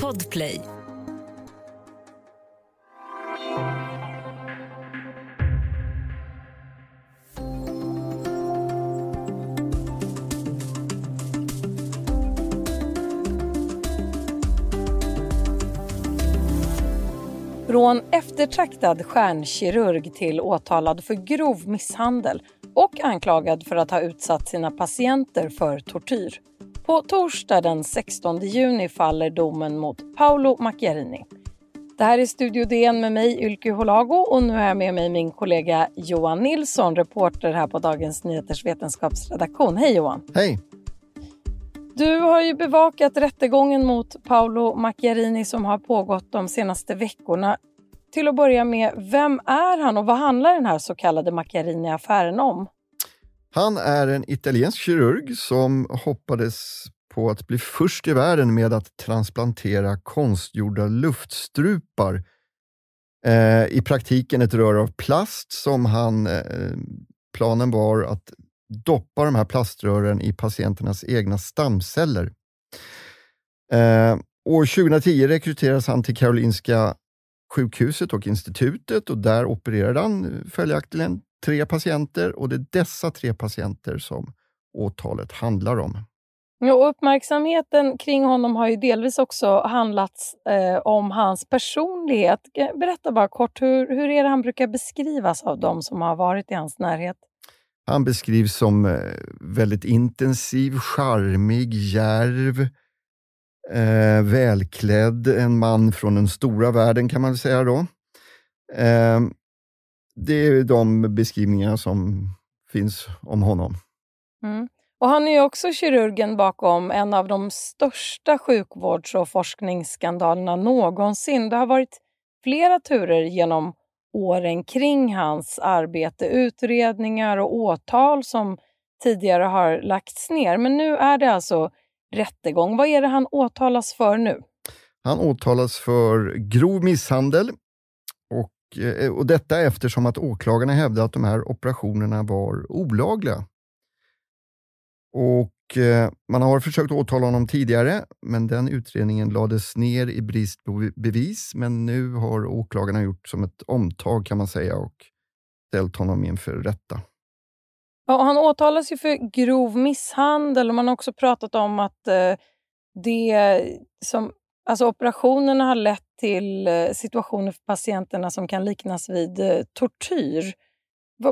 Podplay. Från eftertraktad stjärnkirurg till åtalad för grov misshandel och anklagad för att ha utsatt sina patienter för tortyr. På torsdag den 16 juni faller domen mot Paolo Macchiarini. Det här är Studio DN med mig Ylke Holago och nu är jag med mig min kollega Johan Nilsson, reporter här på Dagens Nyheters vetenskapsredaktion. Hej Johan! Hej! Du har ju bevakat rättegången mot Paolo Macchiarini som har pågått de senaste veckorna. Till att börja med, vem är han och vad handlar den här så kallade Macchiarini-affären om? Han är en italiensk kirurg som hoppades på att bli först i världen med att transplantera konstgjorda luftstrupar. Eh, I praktiken ett rör av plast som han... Eh, planen var att doppa de här plaströren i patienternas egna stamceller. Eh, år 2010 rekryterades han till Karolinska sjukhuset och institutet och där opererade han eh, följaktligen tre patienter och det är dessa tre patienter som åtalet handlar om. Ja, uppmärksamheten kring honom har ju delvis också handlat eh, om hans personlighet. Berätta bara kort, hur, hur är det han brukar beskrivas av de som har varit i hans närhet? Han beskrivs som eh, väldigt intensiv, charmig, järv, eh, välklädd, en man från den stora världen kan man säga då. Det är de beskrivningar som finns om honom. Mm. Och Han är också kirurgen bakom en av de största sjukvårds och forskningsskandalerna någonsin. Det har varit flera turer genom åren kring hans arbete, utredningar och åtal som tidigare har lagts ner. Men nu är det alltså rättegång. Vad är det han åtalas för nu? Han åtalas för grov misshandel Eh, och, detta eftersom att åklagarna hävdade att de här operationerna var olagliga. Och eh, Man har försökt åtala honom tidigare, men den utredningen lades ner i brist på bevis. Men nu har åklagarna gjort som ett omtag kan man säga och ställt honom inför rätta. Ja, han åtalas ju för grov misshandel och man har också pratat om att eh, det som, alltså operationerna har lett till eh, situationer för patienterna som kan liknas vid eh, tortyr.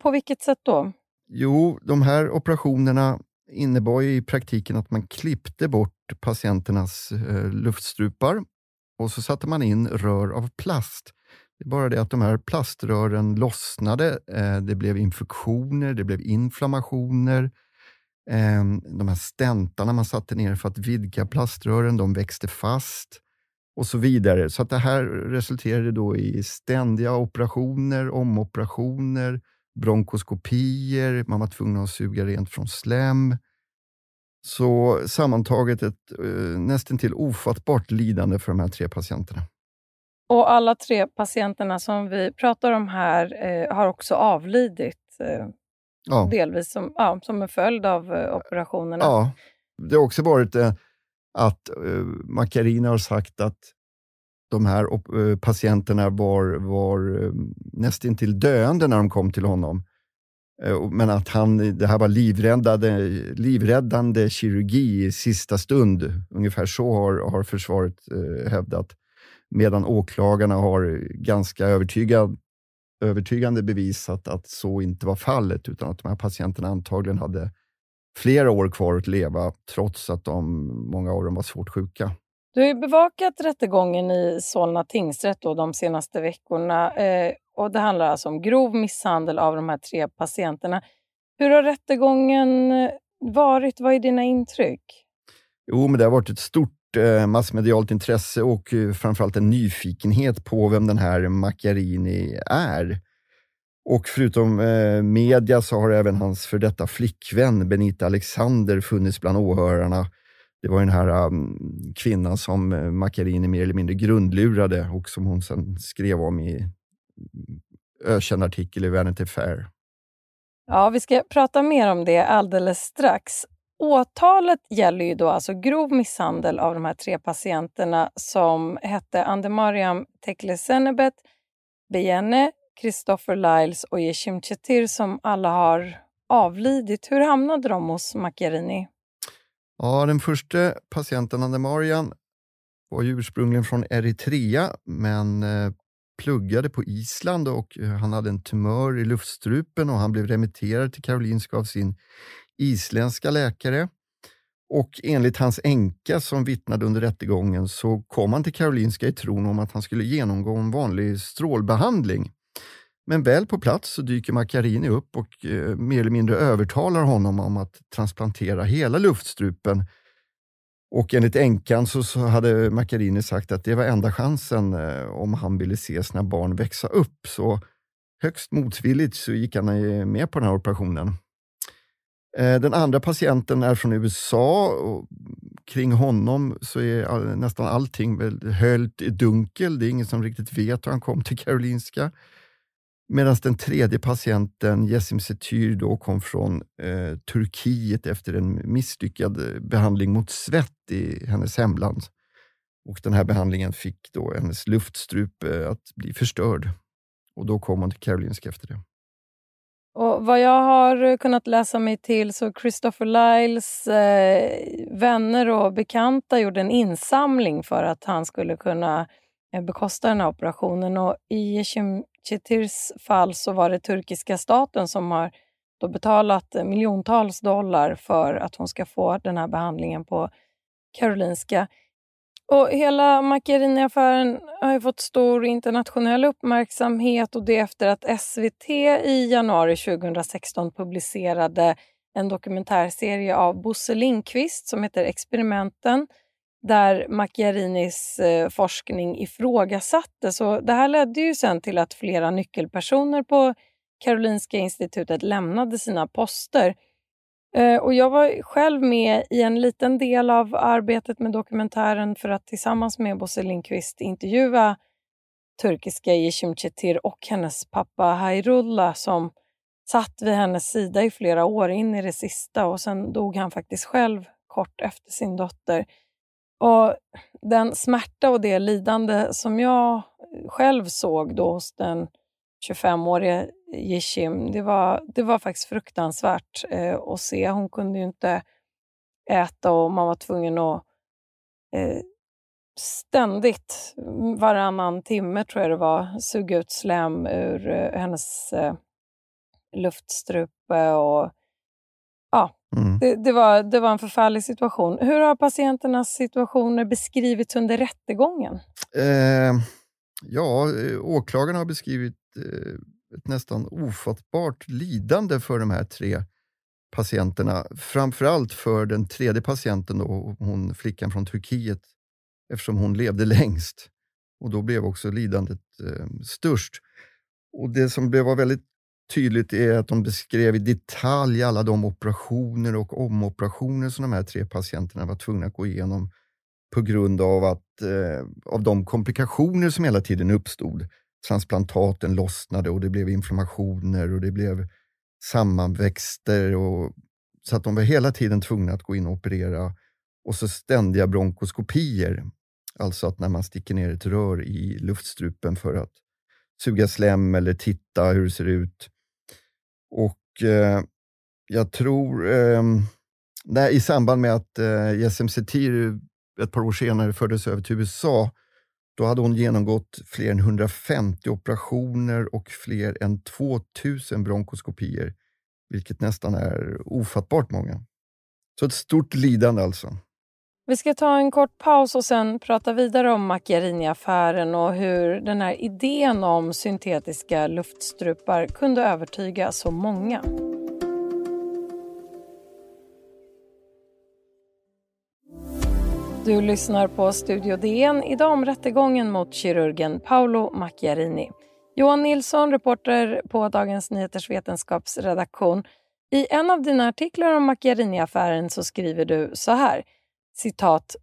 På vilket sätt då? Jo, de här operationerna innebar i praktiken att man klippte bort patienternas eh, luftstrupar och så satte man in rör av plast. Det är bara det att de här plaströren lossnade. Det blev infektioner, det blev inflammationer. Ehm, de här stäntarna man satte ner för att vidga plaströren, de växte fast och så vidare. Så att det här resulterade då i ständiga operationer, omoperationer, bronkoskopier, man var tvungen att suga rent från slem. Så sammantaget ett eh, nästan till ofattbart lidande för de här tre patienterna. Och alla tre patienterna som vi pratar om här eh, har också avlidit. Eh, ja. Delvis som, ja, som en följd av eh, operationerna. Ja, det har också varit eh, att eh, Macarina har sagt att de här eh, patienterna var, var eh, nästintill döende när de kom till honom. Eh, men att han, det här var livräddande, livräddande kirurgi i sista stund. Ungefär så har, har försvaret eh, hävdat. Medan åklagarna har ganska övertygad, övertygande bevisat att så inte var fallet, utan att de här patienterna antagligen hade flera år kvar att leva, trots att de, många av dem var svårt sjuka. Du har bevakat rättegången i Solna tingsrätt då de senaste veckorna. Eh, och Det handlar alltså om grov misshandel av de här tre patienterna. Hur har rättegången eh, varit? Vad är dina intryck? Jo, men det har varit ett stort eh, massmedialt intresse och eh, framförallt en nyfikenhet på vem den här Macchiarini är. Och förutom eh, media så har även hans för detta flickvän Benita Alexander funnits bland åhörarna det var den här um, kvinnan som eh, Macchiarini mer eller mindre grundlurade och som hon sen skrev om i mm, ökänd artikel i Vanity Fair. Ja, vi ska prata mer om det alldeles strax. åtalet gäller ju då alltså grov misshandel av de här tre patienterna som hette Andemariam Teklesenebet, Beyene, Christopher Lyles och Yeshim Chetir som alla har avlidit. Hur hamnade de hos Macchiarini? Ja, den första patienten, Andemarian, var ursprungligen från Eritrea men eh, pluggade på Island och eh, han hade en tumör i luftstrupen och han blev remitterad till Karolinska av sin isländska läkare. Och enligt hans änka som vittnade under rättegången så kom han till Karolinska i tron om att han skulle genomgå en vanlig strålbehandling. Men väl på plats så dyker Macchiarini upp och eh, mer eller mindre övertalar honom om att transplantera hela luftstrupen. Och enligt änkan så, så hade Macchiarini sagt att det var enda chansen eh, om han ville se sina barn växa upp. Så högst motvilligt så gick han eh, med på den här operationen. Eh, den andra patienten är från USA och kring honom så är nästan allting väl höljt i dunkel. Det är ingen som riktigt vet hur han kom till Karolinska. Medan den tredje patienten, Yesim Setyr, då kom från eh, Turkiet efter en misslyckad eh, behandling mot svett i hennes hemland. Och Den här behandlingen fick då hennes luftstrupe eh, att bli förstörd. Och Då kom hon till Karolinska efter det. Och vad jag har eh, kunnat läsa mig till så Christopher Lyles eh, vänner och bekanta gjorde en insamling för att han skulle kunna eh, Eh, bekosta den här operationen. Och I Chetirs fall så var det turkiska staten som har då betalat eh, miljontals dollar för att hon ska få den här behandlingen på Karolinska. Och hela Macchiarini-affären har fått stor internationell uppmärksamhet och det efter att SVT i januari 2016 publicerade en dokumentärserie av Bosse Lindqvist som heter Experimenten där Macchiarinis eh, forskning ifrågasattes. det här ledde ju sen till att flera nyckelpersoner på Karolinska institutet lämnade sina poster. Eh, och jag var själv med i en liten del av arbetet med dokumentären för att tillsammans med Bosse Lindqvist intervjua turkiska Yeshim Chetir och hennes pappa Hayrullah som satt vid hennes sida i flera år in i det sista och sen dog han faktiskt själv kort efter sin dotter. Och Den smärta och det lidande som jag själv såg då hos den 25-årige Jishim, det var, det var faktiskt fruktansvärt eh, att se. Hon kunde ju inte äta och man var tvungen att eh, ständigt, varannan timme tror jag det var, suga ut slem ur eh, hennes eh, luftstrupe. Och, ja, mm. det, det, var, det var en förfärlig situation. Hur har patienternas situationer beskrivits under rättegången? Eh, ja, eh, åklagarna har beskrivit eh, ett nästan ofattbart lidande för de här tre patienterna. Framförallt för den tredje patienten, då, hon flickan från Turkiet, eftersom hon levde längst. Och Då blev också lidandet eh, störst. Och Det som blev väldigt tydligt är att de beskrev i detalj alla de operationer och omoperationer som de här tre patienterna var tvungna att gå igenom på grund av, att, eh, av de komplikationer som hela tiden uppstod transplantaten lossnade och det blev inflammationer och det blev sammanväxter. Och, så att de var hela tiden tvungna att gå in och operera. Och så ständiga bronkoskopier, alltså att när man sticker ner ett rör i luftstrupen för att suga slem eller titta hur det ser ut. Och eh, jag tror, eh, när, i samband med att eh, Yesem Setir ett par år senare fördes över till USA då hade hon genomgått fler än 150 operationer och fler än 2000 bronkoskopier, vilket nästan är ofattbart många. Så ett stort lidande alltså. Vi ska ta en kort paus och sen prata vidare om Macchiarini-affären och hur den här idén om syntetiska luftstrupar kunde övertyga så många. Du lyssnar på Studio DN, idag om rättegången mot kirurgen Paolo Macchiarini. Johan Nilsson, reporter på Dagens Nyheters vetenskapsredaktion. I en av dina artiklar om Macchiarini-affären så skriver du så här, citat,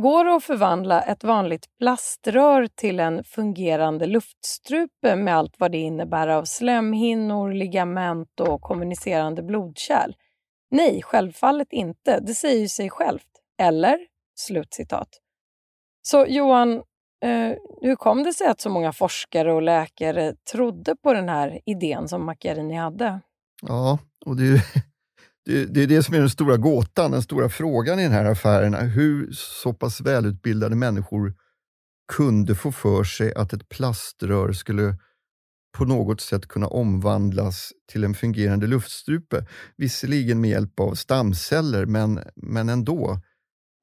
Går det att förvandla ett vanligt plaströr till en fungerande luftstrupe med allt vad det innebär av slemhinnor, ligament och kommunicerande blodkärl? Nej, självfallet inte. Det säger ju sig självt. Eller? Slutcitat. Så Johan, eh, hur kom det sig att så många forskare och läkare trodde på den här idén som Macchiarini hade? Ja, och det är, det, det är det som är den stora gåtan, den stora frågan i den här affären. Hur så pass välutbildade människor kunde få för sig att ett plaströr skulle på något sätt kunna omvandlas till en fungerande luftstrupe. Visserligen med hjälp av stamceller, men, men ändå.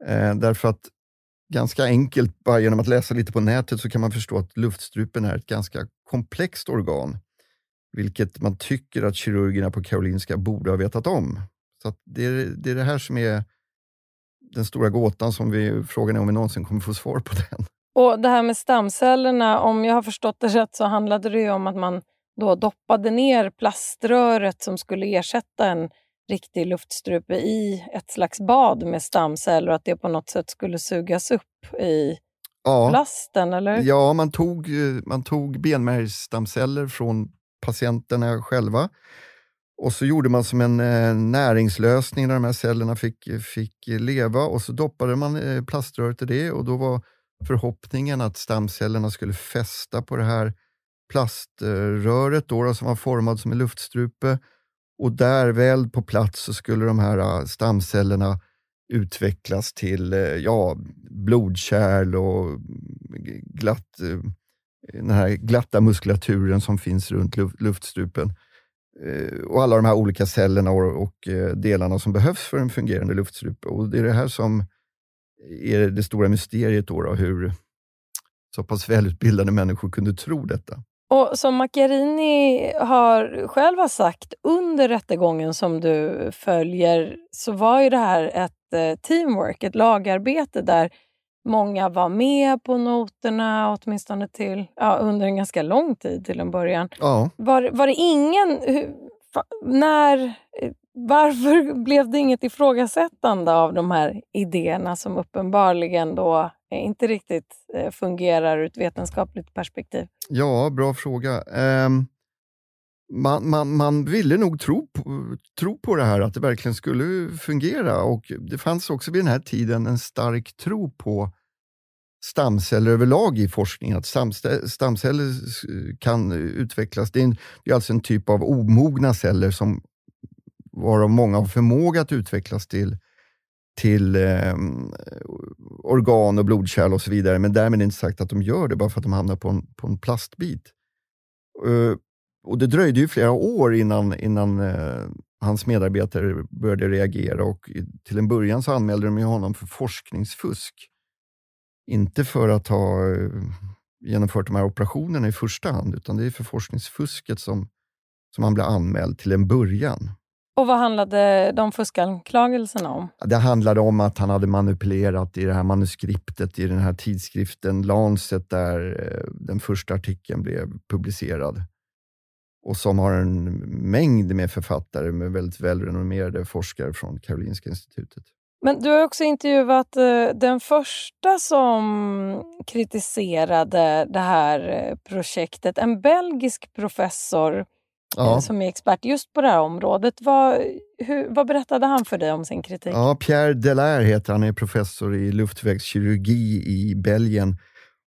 Eh, därför att ganska enkelt, bara genom att läsa lite på nätet, så kan man förstå att luftstrupen är ett ganska komplext organ. Vilket man tycker att kirurgerna på Karolinska borde ha vetat om. Så det, är, det är det här som är den stora gåtan som vi, frågan är om vi någonsin kommer få svar på den. Och Det här med stamcellerna, om jag har förstått det rätt så handlade det om att man då doppade ner plaströret som skulle ersätta en riktig luftstrupe i ett slags bad med stamceller och att det på något sätt skulle sugas upp i ja. plasten, eller? Ja, man tog, man tog benmärgsstamceller från patienterna själva och så gjorde man som en eh, näringslösning där de här cellerna fick, fick leva och så doppade man eh, plaströret i det och då var förhoppningen att stamcellerna skulle fästa på det här plaströret då, som var format som en luftstrupe. Och där väl på plats så skulle de här eh, stamcellerna utvecklas till eh, ja, blodkärl och glatt, eh, den här glatta muskulaturen som finns runt luftstrupen. Eh, och alla de här olika cellerna och eh, delarna som behövs för en fungerande luftstrupe. Och det är det här som är det stora mysteriet då, då hur så pass välutbildade människor kunde tro detta. Och Som Macchiarini har själv har sagt under rättegången som du följer så var ju det här ett eh, teamwork, ett lagarbete där många var med på noterna åtminstone till, ja, under en ganska lång tid till en början. Ja. Var, var det ingen... När varför blev det inget ifrågasättande av de här idéerna som uppenbarligen då inte riktigt eh, fungerar ur ett vetenskapligt perspektiv? Ja, bra fråga. Um, man, man, man ville nog tro på, tro på det här, att det verkligen skulle fungera. Och Det fanns också vid den här tiden en stark tro på stamceller överlag i forskningen, att stamceller kan utvecklas. Det är, en, det är alltså en typ av omogna celler som varav många har förmåga att utvecklas till, till eh, organ och blodkärl och så vidare. Men därmed inte sagt att de gör det bara för att de hamnar på en, på en plastbit. Uh, och Det dröjde ju flera år innan, innan uh, hans medarbetare började reagera och till en början så anmälde de honom för forskningsfusk. Inte för att ha uh, genomfört de här operationerna i första hand, utan det är för forskningsfusket som, som han blev anmäld till en början. Och vad handlade de fuskanklagelserna om? Det handlade om att han hade manipulerat i det här manuskriptet i den här tidskriften Lancet där eh, den första artikeln blev publicerad. Och som har en mängd med författare med väldigt välrenommerade forskare från Karolinska institutet. Men du har också intervjuat eh, den första som kritiserade det här eh, projektet, en belgisk professor ja. som är expert just på det här området. Vad, hur, vad berättade han för dig om sin kritik? Ja, Pierre Delaire heter han, är professor i luftvägskirurgi i Belgien.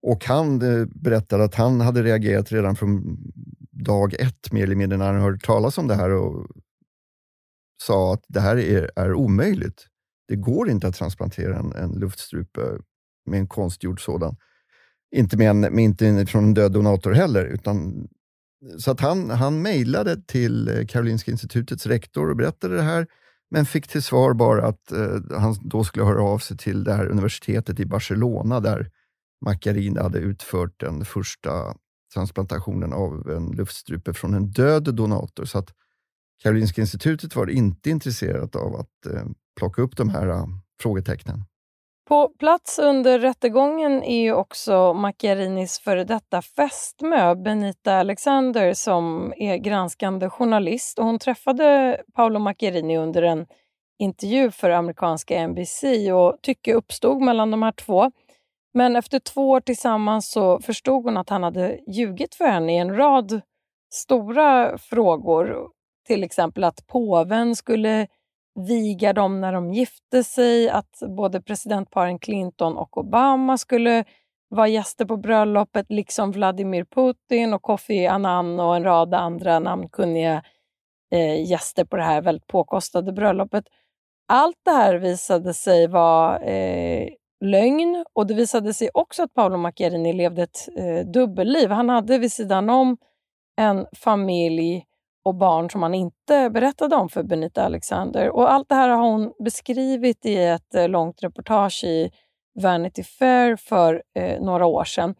Och Han eh, berättade att han hade reagerat redan från dag ett, mer eller mindre, när han hörde talas om det här och sa att det här är, är omöjligt. Det går inte att transplantera en, en luftstrupe med en konstgjord sådan. Inte, med en, med inte från en död donator heller, utan så att han, han mejlade till eh, Karolinska institutets rektor och berättade det här, men fick till svar bara att eh, han då skulle höra av sig till det här universitetet i Barcelona där Macchiarini hade utfört den första transplantationen av en luftstrupe från en död donator. Så att Karolinska institutet var inte intresserat av att eh, plocka upp de här uh, frågetecknen. På plats under rättegången är ju också Macchiarinis före detta fästmö Benita Alexander som är granskande journalist. Och hon träffade Paolo Macchiarini under en intervju för amerikanska NBC och tycke uppstod mellan de här två. Men efter två år tillsammans så förstod hon att han hade ljugit för henne i en rad stora frågor. Till exempel att påven skulle viga dem när de gifte sig, att både presidentparen Clinton och Obama skulle vara gäster på bröllopet, liksom Vladimir Putin och Kofi Annan och en rad andra namnkunniga eh, gäster på det här väldigt påkostade bröllopet. Allt det här visade sig vara eh, lögn och det visade sig också att Paolo Macchiarini levde ett eh, dubbelliv. Han hade vid sidan om en familj och barn som han inte berättade om för Benita Alexander. Och allt det här har hon beskrivit i ett eh, långt reportage i Vanity Fair för eh, några år sedan.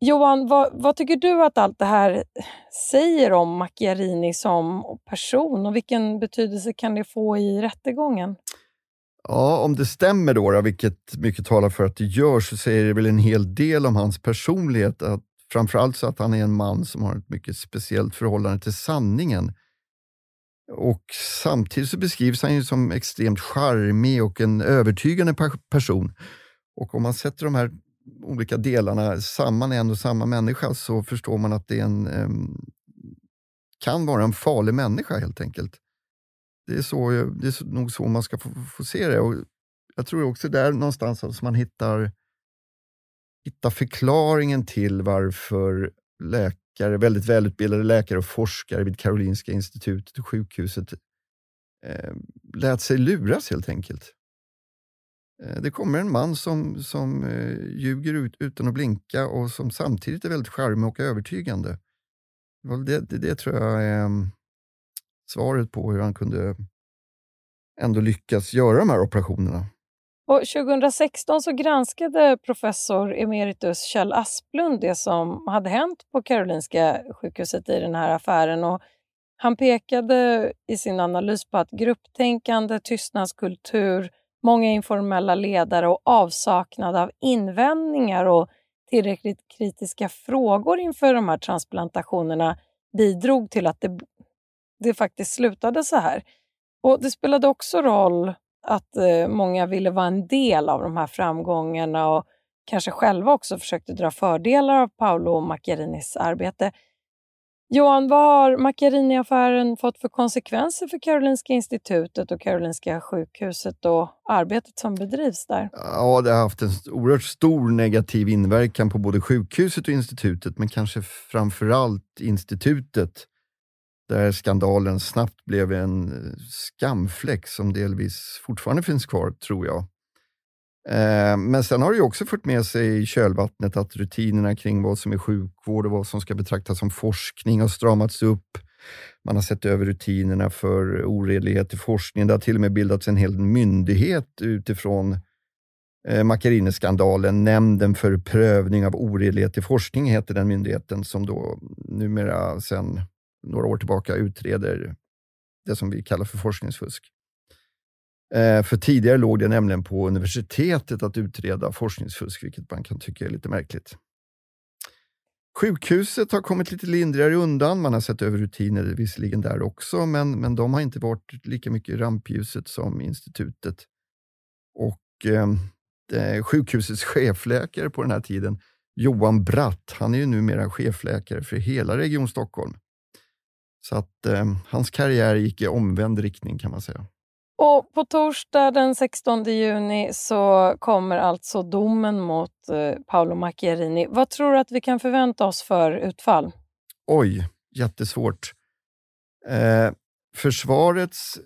Johan, vad, vad, tycker du att allt det här säger om Macchiarini som person och vilken betydelse kan det få i rättegången? Ja, om det stämmer då, vilket mycket talar för att det gör, så säger det väl en hel del om hans personlighet. Att, framförallt så att han är en man som har ett mycket speciellt förhållande till sanningen. Och Samtidigt så beskrivs han ju som extremt charmig och en övertygande person. Och om man sätter de här olika delarna samman i en och samma människa så förstår man att det en, um, kan vara en farlig människa helt enkelt. Det är, så, det är nog så man ska få, få se det. Och jag tror också där någonstans som man hittar, hittar förklaringen till varför läkare, väldigt välutbildade läkare och forskare vid Karolinska institutet och sjukhuset eh, lät sig luras helt enkelt. Eh, det kommer en man som, som eh, ljuger ut, utan att blinka och som samtidigt är väldigt charmig och övertygande. Det, det, det tror jag är svaret på hur han kunde ändå lyckas göra de här operationerna. Och 2016 så granskade professor emeritus Kjell Asplund det som hade hänt på Karolinska sjukhuset i den här affären. Och han pekade i sin analys på att grupptänkande, tystnadskultur, många informella ledare och avsaknad av invändningar och tillräckligt kritiska frågor inför de här transplantationerna bidrog till att det, det faktiskt slutade så här. Och Det spelade också roll att eh, många ville vara en del av de här framgångarna och kanske själva också försökte dra fördelar av Paolo Macchiarinis arbete. Johan, vad har Macchiarini-affären fått för konsekvenser för Karolinska institutet och Karolinska sjukhuset och arbetet som bedrivs där? Ja, det har haft en oerhört stor negativ inverkan på både sjukhuset och institutet, men kanske framförallt institutet där skandalen snabbt blev en skamfläck som delvis fortfarande finns kvar, tror jag. Eh, men sen har det också fört med sig i kölvattnet att rutinerna kring vad som är sjukvård och vad som ska betraktas som forskning har stramats upp. Man har sett över rutinerna för oredlighet i forskningen. Det har till och med bildats en hel myndighet utifrån eh, Macchiarini-skandalen. Nämnden för prövning av oredlighet i forskning heter den myndigheten som då numera sedan några år tillbaka utreder det som vi kallar för forskningsfusk. Eh, för tidigare låg det nämligen på universitetet att utreda forskningsfusk, vilket man kan tycka är lite märkligt. Sjukhuset har kommit lite lindrigare undan. Man har sett över rutiner visserligen där också, men, men de har inte varit lika mycket i rampljuset som institutet. Och eh, Sjukhusets chefläkare på den här tiden, Johan Bratt, han är ju numera chefläkare för hela Region Stockholm. Så att eh, hans karriär gick i omvänd riktning kan man säga. Och På torsdag den 16 juni så kommer alltså domen mot eh, Paolo Macchiarini. Vad tror du att vi kan förvänta oss för utfall? Oj, jättesvårt. Eh, försvarets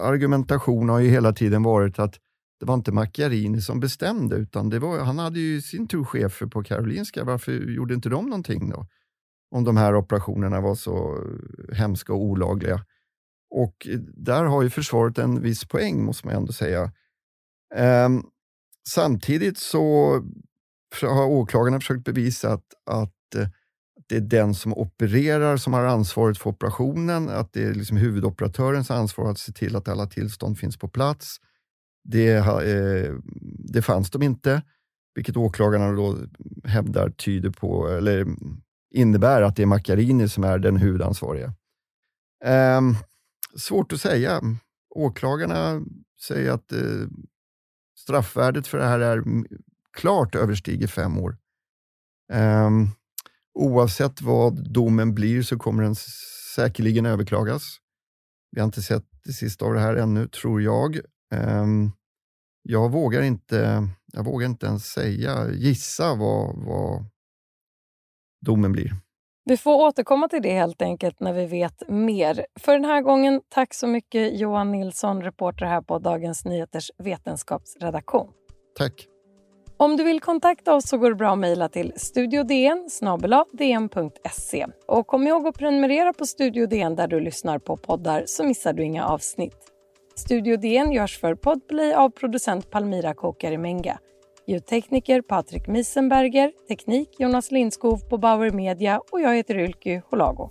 argumentation har ju hela tiden varit att det var inte Macchiarini som bestämde, utan det var, han hade ju sin tur chefer på Karolinska. Varför gjorde inte de någonting då? Om de här operationerna var så hemska och olagliga. Och där har ju försvaret en viss poäng, måste man ändå säga. Um, samtidigt så har åklagarna försökt bevisa att, att eh, det är den som opererar som har ansvaret för operationen, att det är liksom huvudoperatörens ansvar att se till att alla tillstånd finns på plats. Det, eh, det fanns de inte, vilket åklagarna då hävdar tyder på, eller innebär att det är Macchiarini som är den huvudansvariga. Um, ehm, svårt att säga. Åklagarna säger att eh, straffvärdet för det här är klart överstiger fem år. Um, oavsett vad domen blir så kommer den säkerligen överklagas. Vi har inte sett det sista av det här ännu, tror jag. Ehm, jag vågar inte, jag vågar inte ens säga, gissa vad, vad domen blir. Vi får återkomma till det helt enkelt när vi vet mer. För den här gången, tack så mycket Johan Nilsson, reporter här på Dagens Nyheters vetenskapsredaktion. Tack. Om du vill kontakta oss så går det bra att mejla till studiodn dn.se. Och kom ihåg att prenumerera på Studio DN där du lyssnar på poddar så missar du inga avsnitt. Studio DN görs för Podplay av producent Palmira Kokarimenga. Ljudtekniker Patrik Miesenberger, teknik Jonas Lindskov på Bauer Media och jag heter Ylky Holago.